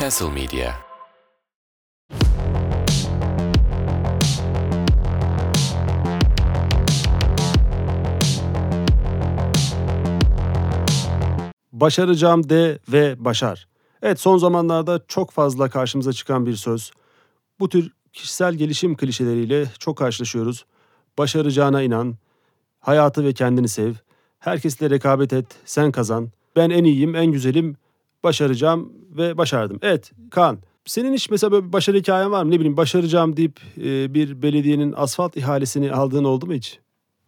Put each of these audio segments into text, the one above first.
Castle Media Başaracağım de ve başar. Evet son zamanlarda çok fazla karşımıza çıkan bir söz. Bu tür kişisel gelişim klişeleriyle çok karşılaşıyoruz. Başaracağına inan, hayatı ve kendini sev, herkesle rekabet et, sen kazan, ben en iyiyim, en güzelim, başaracağım ve başardım. Evet Kaan, senin hiç mesela böyle bir başarı hikayen var mı? Ne bileyim başaracağım deyip e, bir belediyenin asfalt ihalesini aldığın oldu mu hiç?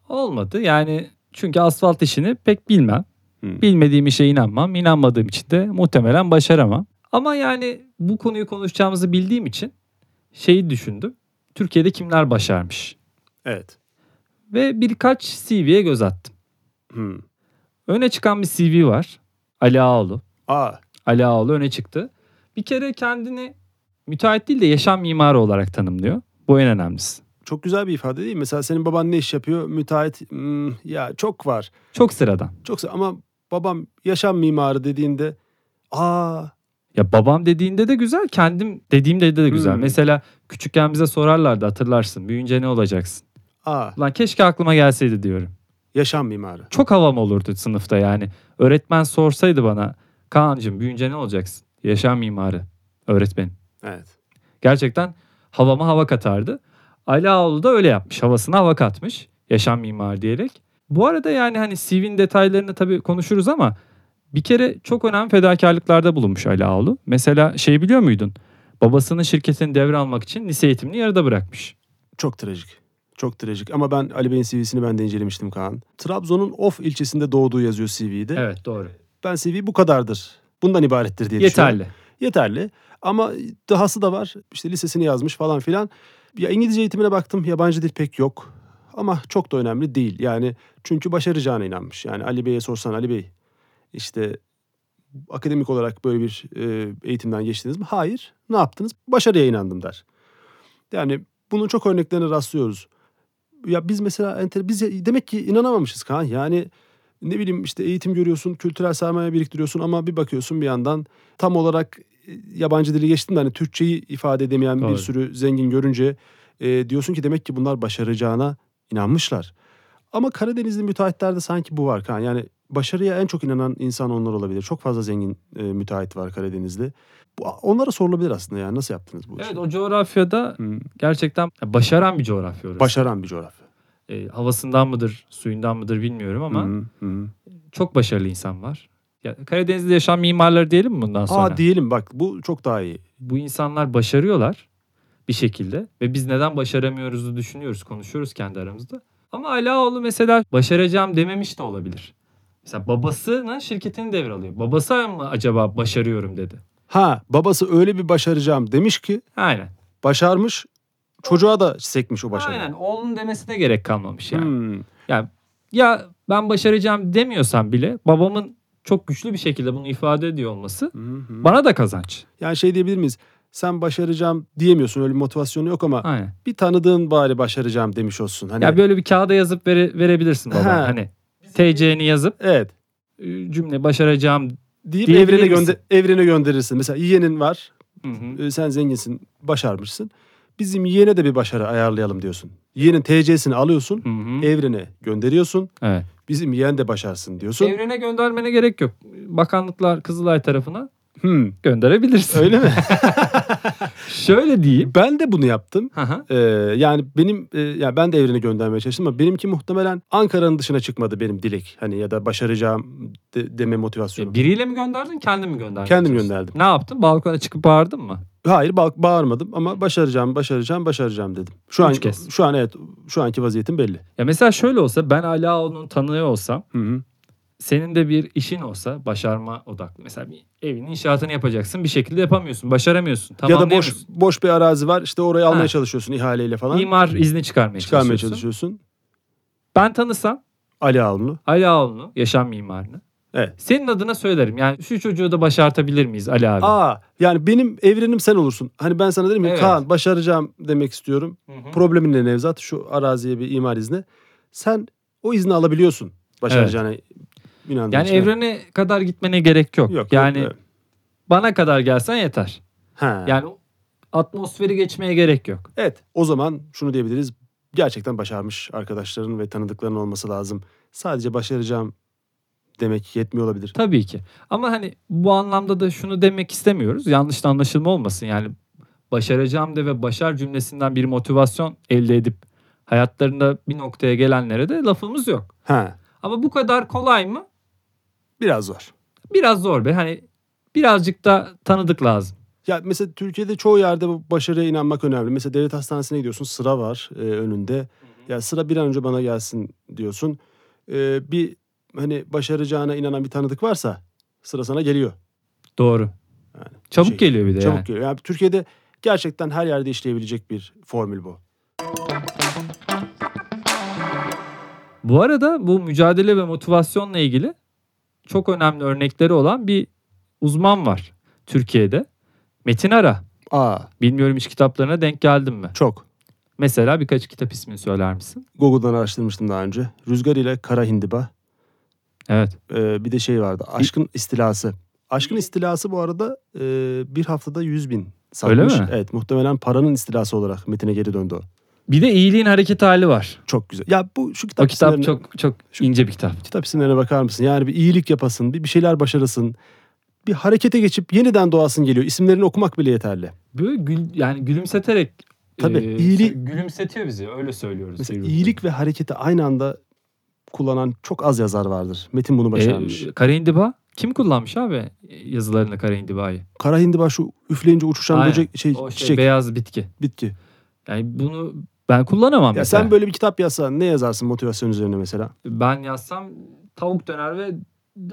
Olmadı yani çünkü asfalt işini pek bilmem. Hmm. Bilmediğim işe inanmam. İnanmadığım için de muhtemelen başaramam. Ama yani bu konuyu konuşacağımızı bildiğim için şeyi düşündüm. Türkiye'de kimler başarmış? Evet. Ve birkaç CV'ye göz attım. Hmm. Öne çıkan bir CV var. Ali Ağaoğlu. Aa, Ali Ağaoğlu öne çıktı. Bir kere kendini müteahhit değil de yaşam mimarı olarak tanımlıyor. Bu en önemlisi. çok güzel bir ifade değil mi? Mesela senin baban ne iş yapıyor? Müteahhit, hmm, ya çok var. Çok sıradan. Çok ama babam yaşam mimarı dediğinde aa Ya babam dediğinde de güzel, kendim dediğimde de güzel. Hmm. Mesela küçükken bize sorarlardı hatırlarsın. Büyüyünce ne olacaksın? aa Lan keşke aklıma gelseydi diyorum. yaşam mimarı. Çok havam olurdu sınıfta yani. Öğretmen sorsaydı bana Kaan'cığım büyüyünce ne olacaksın? Yaşam mimarı. Öğretmenim. Evet. Gerçekten havama hava katardı. Ali Ağaoğlu da öyle yapmış. Havasına hava katmış. Yaşam mimarı diyerek. Bu arada yani hani CV'nin detaylarını tabii konuşuruz ama bir kere çok önemli fedakarlıklarda bulunmuş Ali Ağaoğlu. Mesela şey biliyor muydun? Babasının şirketini devralmak için lise eğitimini yarıda bırakmış. Çok trajik. Çok trajik. Ama ben Ali Bey'in CV'sini ben de incelemiştim Kaan. Trabzon'un Of ilçesinde doğduğu yazıyor CV'de. Evet doğru. Ben CV bu kadardır. Bundan ibarettir diye düşünüyorum. Yeterli. Yeterli. Ama dahası da var. İşte lisesini yazmış falan filan. Ya İngilizce eğitimine baktım. Yabancı dil pek yok. Ama çok da önemli değil. Yani çünkü başaracağına inanmış. Yani Ali Bey'e sorsan Ali Bey işte akademik olarak böyle bir e, eğitimden geçtiniz mi? Hayır. Ne yaptınız? Başarıya inandım der. Yani bunun çok örneklerine rastlıyoruz. Ya biz mesela enter, biz demek ki inanamamışız Kaan. Yani ne bileyim işte eğitim görüyorsun, kültürel sermaye biriktiriyorsun ama bir bakıyorsun bir yandan tam olarak e, yabancı dili geçtim de hani Türkçeyi ifade edemeyen Doğru. bir sürü zengin görünce e, diyorsun ki demek ki bunlar başaracağına inanmışlar. Ama Karadenizli müteahhitlerde sanki bu var Kaan. Yani başarıya en çok inanan insan onlar olabilir. Çok fazla zengin e, müteahhit var Karadeniz'de. Bu, onlara sorulabilir aslında yani nasıl yaptınız bu Evet işi? o coğrafyada Hı. gerçekten başaran bir coğrafya orası. Başaran bir coğrafya. E, havasından mıdır, suyundan mıdır bilmiyorum ama Hı hı, çok başarılı insan var. Ya, Karadeniz'de yaşayan mimarları diyelim mi bundan sonra? Aa diyelim bak bu çok daha iyi. Bu insanlar başarıyorlar bir şekilde ve biz neden başaramıyoruzu düşünüyoruz, konuşuyoruz kendi aramızda. Ama Alaoğlu mesela başaracağım dememiş de olabilir. Mesela babasının şirketini devralıyor. Babası mı acaba başarıyorum dedi. Ha babası öyle bir başaracağım demiş ki Aynen. başarmış çocuğa da sekmiş o başarı. Aynen. Oğlunun demesine gerek kalmamış yani. Hmm. Yani ya ben başaracağım demiyorsam bile babamın çok güçlü bir şekilde bunu ifade ediyor olması Hı hı. bana da kazanç. Yani şey diyebilir miyiz? Sen başaracağım diyemiyorsun öyle bir motivasyonu yok ama Aynen. bir tanıdığın bari başaracağım demiş olsun. Hani Ya böyle bir kağıda yazıp vere- verebilirsin baba. Ha. Hani TC'ni yazıp evet e, cümle başaracağım. deyip evrene gönder evrene gönderirsin. Mesela yeğenin var. Hı hı. e, Sen zenginsin, başarmışsın. Bizim yeğene de bir başarı ayarlayalım diyorsun. Yeğenin TC'sini alıyorsun, Hı hı. evrene gönderiyorsun. Evet. Bizim yeğen de başarsın diyorsun. Evrene göndermene gerek yok. Bakanlıklar Kızılay tarafına Hmm, gönderebilirsin. öyle mi? Şöyle diyeyim. ben de bunu yaptım. Ee, yani benim e, yani ben de evrene göndermeye çalıştım ama benimki muhtemelen Ankara'nın dışına çıkmadı benim dilek. Hani ya da başaracağım de- deme motivasyonu. E, Biriyle mi gönderdin kendin mi gönderdin? Kendim gönderdim. Ne yaptın? Balkona çıkıp bağırdın mı? Hayır ba- bağırmadım ama başaracağım, başaracağım, başaracağım dedim. Şu an Üç kez. şu an evet şu anki vaziyetim belli. Ya mesela şöyle olsa ben Alaoğlu'nun tanığı olsam Hı hı. senin de bir işin olsa başarma odaklı. Mesela bir evin inşaatını yapacaksın bir şekilde yapamıyorsun. Başaramıyorsun. ya da boş boş bir arazi var. işte orayı almaya Ha. çalışıyorsun ihaleyle falan. İmar izni çıkarmaya, çıkarmaya çalışıyorsun. çalışıyorsun. Ben tanısam Ali Ağunlu. Ali Ağoğlu'nu, yaşam mimarını. Evet. Senin adına söylerim. Yani şu çocuğu da başartabilir miyiz Ali abi? Aa yani benim evrenim sen olursun. Hani ben sana dedim ya Evet. Kaan başaracağım demek istiyorum. Hı hı. Problemin ne Nevzat? Şu araziye bir imar izni. Sen o izni alabiliyorsun. Başaracağına inandığın Yani için. evrene kadar gitmene gerek yok. Yok, yani yok, evet. bana kadar gelsen yeter. Ha. Yani atmosferi geçmeye gerek yok. Evet o zaman şunu diyebiliriz. Gerçekten başarmış arkadaşların ve tanıdıkların olması lazım. Sadece başaracağım demek yetmiyor olabilir. Tabii ki. Ama hani bu anlamda da şunu demek istemiyoruz. Yanlış anlaşılma olmasın. Yani başaracağım de ve başar cümlesinden bir motivasyon elde edip hayatlarında bir noktaya gelenlere de lafımız yok. Ha. Ama bu kadar kolay mı? Biraz zor. Biraz zor be. Hani birazcık da tanıdık lazım. Ya mesela Türkiye'de çoğu yerde bu başarıya inanmak önemli. Mesela devlet hastanesine gidiyorsun sıra var e, önünde. Ya sıra bir an önce bana gelsin diyorsun. E, bir hani başaracağına inanan bir tanıdık varsa sıra sana geliyor. Doğru. Yani Çabuk şey, geliyor bir de Çabuk yani. geliyor. Yani Türkiye'de gerçekten her yerde işleyebilecek bir formül bu. Bu arada bu mücadele ve motivasyonla ilgili çok önemli örnekleri olan bir uzman var Türkiye'de. Metin Ara. Aa Bilmiyorum hiç kitaplarına denk geldin mi? çok. Mesela birkaç kitap ismini söyler misin? Google'dan araştırmıştım daha önce. Rüzgar ile Kara Hindiba. Evet. Ee, bir de şey vardı. Aşkın istilası. Aşkın istilası bu arada e, bir haftada 100 bin satmış. Öyle mi? Evet muhtemelen paranın istilası olarak Metin'e geri döndü o. Bir de iyiliğin hareket hali var. Çok güzel. Ya bu şu kitap O kitap çok çok ince bir kitap. kitap isimlerine bakar mısın? Yani bir iyilik yapasın, bir, bir şeyler başarısın. Bir harekete geçip yeniden doğasın geliyor. İsimlerini okumak bile yeterli. Böyle gül, yani gülümseterek Tabii, e, iyiliği- gülümsetiyor bizi öyle söylüyoruz. Mesela iyilik ve hareketi aynı anda kullanan çok az yazar vardır. Metin bunu başarmış. E, Kara Hindiba kim kullanmış abi yazılarında Kara Hindiba'yı? Kara hindiba şu üfleyince uçuşan Aynen. böcek şey, O şey çiçek beyaz bitki. bitki. Yani bunu ben kullanamam Ya mesela. sen böyle bir kitap yazsan ne yazarsın motivasyon üzerine mesela? Ben yazsam tavuk döner ve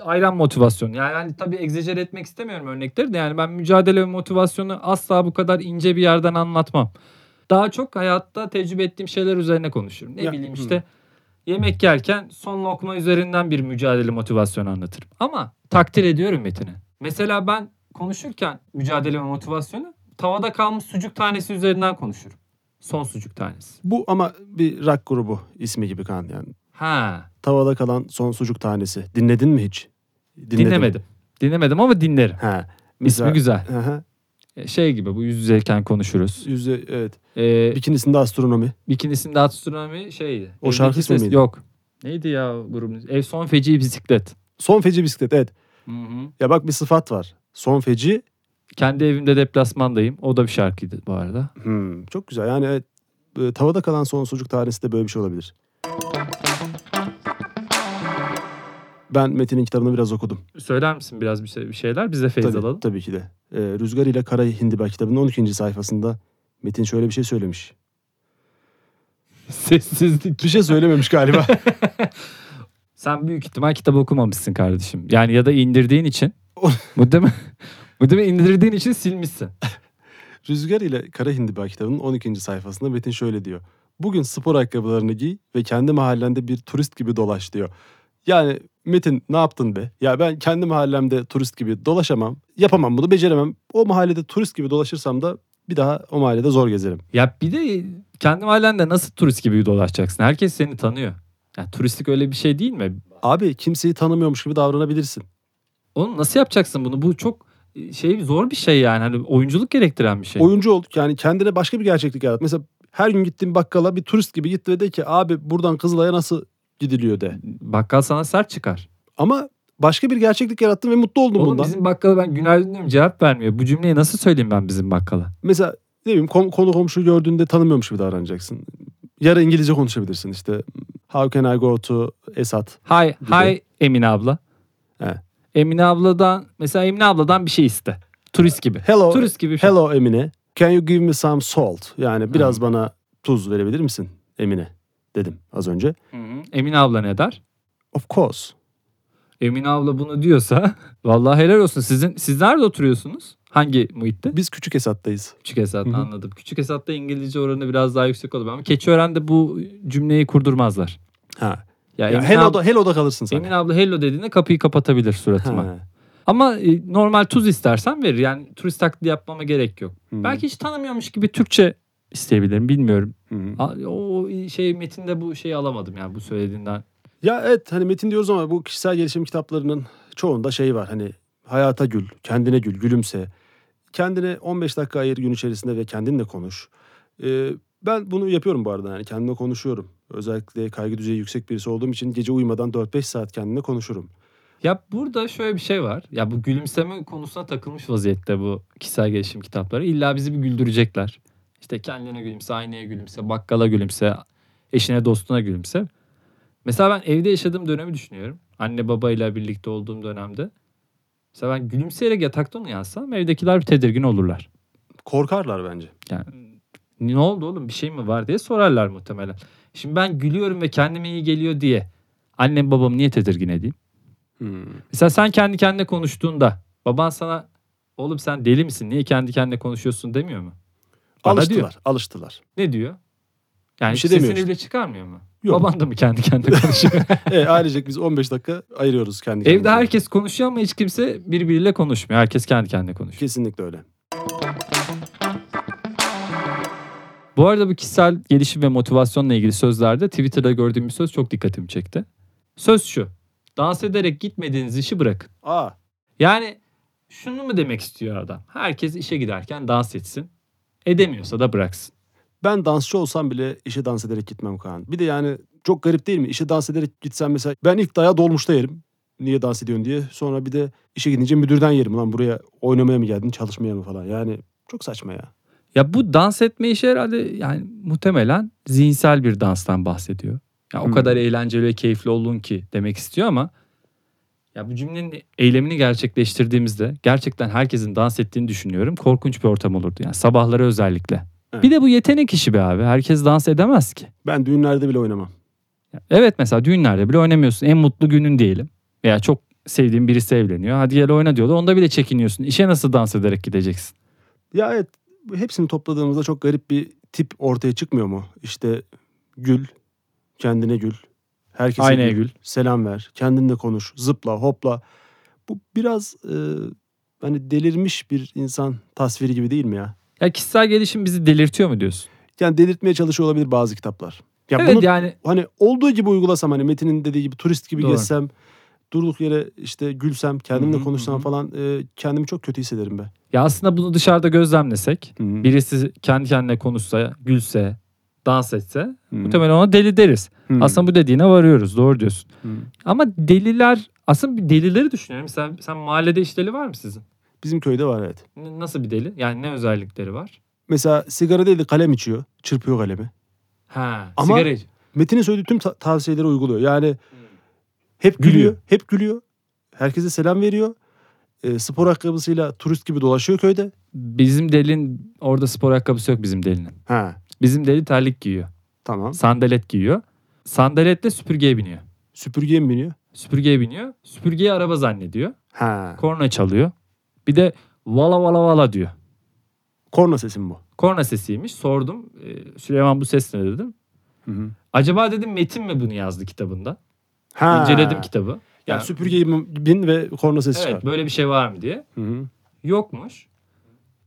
ayran motivasyonu. Yani hani tabii egzajere etmek istemiyorum örnekleri de yani ben mücadele ve motivasyonu asla bu kadar ince bir yerden anlatmam. Daha çok hayatta tecrübe ettiğim şeyler üzerine konuşurum. Ne Ya, bileyim hı. Yemek yerken son lokma üzerinden bir mücadele motivasyonu anlatırım. Ama takdir ediyorum Metin'i. Mesela ben konuşurken mücadele ve motivasyonu tavada kalmış sucuk tanesi üzerinden konuşurum. Son sucuk tanesi. Bu ama bir rock grubu ismi gibi kan yani. Ha, Tavada kalan son sucuk tanesi. Dinledin mi hiç? Dinledim. dinlemedim. Dinlemedim ama dinlerim. Ha. İsmi güzel. E, Şey gibi bu yüz yüzeyken konuşuruz. Yüzde evet. Ee, Bikinisinde astronomi. bikinisinde astronomi şeydi. O şarkı ismi miydi? Yok. Neydi ya grubun? Ev son feci bisiklet. Son feci bisiklet evet. Hı hı. Ya bak bir sıfat var. Son feci. Kendi evimde deplasmandayım. O da bir şarkıydı bu arada. Hmm, çok güzel. Yani evet. e, Tavada kalan son sucuk tanesi de böyle bir şey olabilir. Ben Metin'in kitabını biraz okudum. Söyler misin biraz bir, şey, bir şeyler? Biz de feyiz Tabii, alalım. tabii ki de. Ee, Rüzgar ile Kara Hindiba kitabının 12. sayfasında Metin şöyle bir şey söylemiş. Sessizlik. Bir şey söylememiş galiba. Sen büyük ihtimal kitap okumamışsın kardeşim. Yani ya da indirdiğin için. bu değil mi? Bu değil mi? İndirdiğin için silmişsin. Rüzgar ile Kara Hindiba kitabının 12. sayfasında Metin şöyle diyor. Bugün spor ayakkabılarını giy ve kendi mahallende bir turist gibi dolaş diyor. Yani Metin ne yaptın be? Ya ben kendi mahallemde turist gibi dolaşamam. Yapamam bunu beceremem. O mahallede turist gibi dolaşırsam da bir daha o mahallede zor gezerim. Ya bir de kendi mahallende nasıl turist gibi dolaşacaksın? Herkes seni tanıyor. Yani turistik öyle bir şey değil mi? Abi kimseyi tanımıyormuş gibi davranabilirsin. Oğlum nasıl yapacaksın bunu? Bu çok şey zor bir şey yani. Hani oyunculuk gerektiren bir şey. Oyuncu olduk yani kendine başka bir gerçeklik yarat. Mesela her gün gittiğin bakkala bir turist gibi git ve de ki abi buradan Kızılay'a nasıl gidiliyor de. Bakkal sana sert çıkar. Ama başka bir gerçeklik yarattın ve mutlu oldun Oğlum bundan. bizim bakkala ben günaydın diyorum cevap vermiyor. Bu cümleyi nasıl söyleyeyim ben bizim bakkala? Mesela ne bileyim kom- konu komşu gördüğünde tanımıyormuş gibi davranacaksın. Yarı İngilizce konuşabilirsin işte. How can I go to Esat? Hi, Gibi. hi Emine abla. He. Emine abladan mesela Emine abladan bir şey iste. Turist gibi. Hello, Turist gibi bir şey. hello Emine. Can you give me some salt? Yani biraz Hı. bana tuz verebilir misin Emine? Dedim az önce. Hı. Emine abla ne der? Of course. Emine abla bunu diyorsa vallahi helal olsun. Sizin siz nerede oturuyorsunuz? Hangi muhitte? Biz küçük Esat'tayız. Küçük Esat Hı hı. anladım. Küçük Esat'ta İngilizce oranı biraz daha yüksek olur ama Keçiören'de bu cümleyi kurdurmazlar. Ha. Ya, Ya Emine, hello'da, abla, hello'da kalırsın sen. Emine abla hello dediğinde kapıyı kapatabilir suratıma. Ha. Ama e, normal tuz istersen verir. Yani turist taklidi yapmama gerek yok. Hı. Belki hiç tanımıyormuş gibi Türkçe isteyebilirim bilmiyorum. Hı. A- O şey metinde bu şeyi alamadım yani bu söylediğinden. Ya evet hani metin diyoruz ama bu kişisel gelişim kitaplarının çoğunda şey var hani hayata gül, kendine gül, gülümse. Kendine 15 dakika ayır gün içerisinde ve kendinle konuş. Ee, ben bunu yapıyorum bu arada yani kendimle konuşuyorum. Özellikle kaygı düzeyi yüksek birisi olduğum için gece uyumadan 4-5 saat kendimle konuşurum. Ya burada şöyle bir şey var. Ya bu gülümseme konusuna takılmış vaziyette bu kişisel gelişim kitapları. İlla bizi bir güldürecekler. İşte kendine gülümse, aynaya gülümse, bakkala gülümse, eşine dostuna gülümse. Mesela ben evde yaşadığım dönemi düşünüyorum. Anne babayla birlikte olduğum dönemde. Mesela ben gülümseyerek yataktan uyansam evdekiler bir tedirgin olurlar. Korkarlar bence. Yani ne oldu oğlum bir şey mi var diye sorarlar muhtemelen. Şimdi ben gülüyorum ve kendime iyi geliyor diye annem babamı niye tedirgin edeyim? Hmm. Mesela sen kendi kendine konuştuğunda baban sana oğlum sen deli misin niye kendi kendine konuşuyorsun demiyor mu? Bana Alıştılar, diyor. alıştılar. Ne diyor? Yani Bir şey sesini demiyor bile çıkarmıyor mu? Yok. Baban da mı kendi kendine konuşuyor? e, ailecek biz 15 dakika ayırıyoruz kendi Evde kendimize. herkes konuşuyor ama hiç kimse birbiriyle konuşmuyor. Herkes kendi kendine konuşuyor. Kesinlikle öyle. Bu arada bu kişisel gelişim ve motivasyonla ilgili sözlerde Twitter'da gördüğüm bir söz çok dikkatimi çekti. Söz şu. Dans ederek gitmediğiniz işi bırakın. Aa, Yani şunu mu demek istiyor adam? Herkes işe giderken dans etsin. Edemiyorsa da bıraksın. ben dansçı olsam bile işe dans ederek gitmem Kaan. Bir de yani çok garip değil mi? İşe dans ederek gitsem mesela ben ilk dayağı dolmuşta yerim. Niye dans ediyorsun diye. Sonra bir de işe gidince müdürden yerim. Lan buraya oynamaya mı geldin çalışmaya mı falan. Yani çok saçma ya. Ya bu dans etme işi herhalde yani muhtemelen zihinsel bir danstan bahsediyor. Ya o Hmm. kadar eğlenceli ve keyifli olun ki demek istiyor ama ya bu cümlenin eylemini gerçekleştirdiğimizde gerçekten herkesin dans ettiğini düşünüyorum. Korkunç bir ortam olurdu yani sabahları özellikle. Evet. Bir de bu yetenek işi be abi. Herkes dans edemez ki. Ben düğünlerde bile oynamam. Evet mesela düğünlerde bile oynamıyorsun. En mutlu günün diyelim. Veya çok sevdiğin birisi evleniyor. Hadi gel oyna diyorlar. Onda bile çekiniyorsun. İşe nasıl dans ederek gideceksin? Ya evet hepsini topladığımızda çok garip bir tip ortaya çıkmıyor mu? İşte gül, kendine gül, herkese Aynaya gül. selam ver, kendinle konuş, zıpla, hopla. Bu biraz e, hani delirmiş bir insan tasviri gibi değil mi ya? Ya kişisel gelişim bizi delirtiyor mu diyorsun? Yani delirtmeye çalışıyor olabilir bazı kitaplar. Ya evet bunu yani hani olduğu gibi uygulasam hani Metin'in dediği gibi turist gibi Doğru. gezsem, durduk yere işte gülsem, kendimle Hı hı, konuşsam hı falan e, kendimi çok kötü hissederim be. ya aslında bunu dışarıda gözlemlesek Hı hı. birisi kendi kendine konuşsa, gülse, dans etse Hı. muhtemelen ona deli deriz. Hı. Aslında bu dediğine varıyoruz. Doğru diyorsun. Hı. Ama deliler aslında delileri düşünüyorum. Sen, sen mahallede hiç deli var mı sizin? Bizim köyde var evet. Nasıl bir deli? Yani ne özellikleri var? Mesela sigara değil de kalem içiyor. Çırpıyor kalemi. Ha, Ama- sigara iç- Metin'in söylediği tüm ta- tavsiyeleri uyguluyor. Yani Hmm. hep gülüyor. Gülüyor. Hep gülüyor. Herkese selam veriyor. E, spor ayakkabısıyla turist gibi dolaşıyor köyde. Bizim delinin orada spor ayakkabısı yok bizim delinin. Ha Bizim deli terlik giyiyor. tamam. Sandalet giyiyor. Sandaletle süpürgeye biniyor. Süpürgeye mi biniyor? Süpürgeye biniyor. Süpürgeyi araba zannediyor. Ha. Korna çalıyor. Bir de vala vala vala diyor. Korna sesi mi bu? Korna sesiymiş. Sordum. Ee, Süleyman bu ses ne dedim. Hı hı. Acaba dedim Metin mi bunu yazdı kitabında? Ha. İnceledim kitabı. Yani Yani, süpürgeyi bin ve korna sesi evet çıkar. böyle bir şey var mı diye. Hı hı. Yokmuş.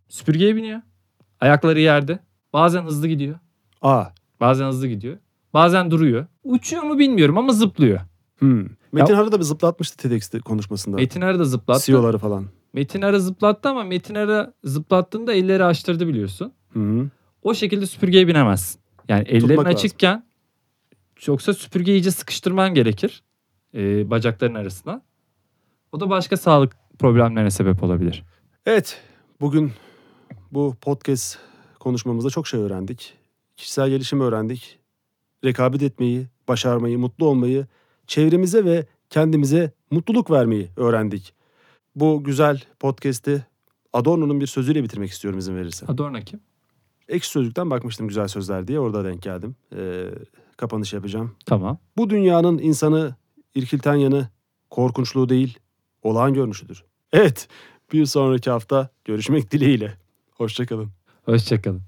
Süpürgeye biniyor. Ayakları yerde. Bazen hızlı gidiyor. Aa. Bazen hızlı gidiyor. Bazen duruyor. Uçuyor mu bilmiyorum ama zıplıyor. Hı. Metin Harı da bir zıplatmıştı TEDx'te konuşmasında. Metin Arı da zıplattı. CEO'ları falan. Metin Arı zıplattı ama Metin Arı zıplattığında elleri açtırdı biliyorsun. Hı hı. O şekilde süpürgeye binemezsin. Yani ellerin Tutmak lazım. açıkken yoksa süpürgeyi iyice sıkıştırman gerekir. e, bacakların arasına. O da başka sağlık problemlerine sebep olabilir. Evet. Bugün bu podcast konuşmamızda çok şey öğrendik. Kişisel gelişimi öğrendik. Rekabet etmeyi, başarmayı, mutlu olmayı, çevremize ve kendimize mutluluk vermeyi öğrendik. Bu güzel podcast'i Adorno'nun bir sözüyle bitirmek istiyorum izin verirsen. Adorno kim? Ekşi Sözlük'ten bakmıştım güzel sözler diye orada denk geldim. Ee, kapanış yapacağım. Tamam. Bu dünyanın insanı irkilten yanı korkunçluğu değil, olağan görünüşüdür. Evet, bir sonraki hafta görüşmek dileğiyle. Hoşçakalın. Hoşçakalın.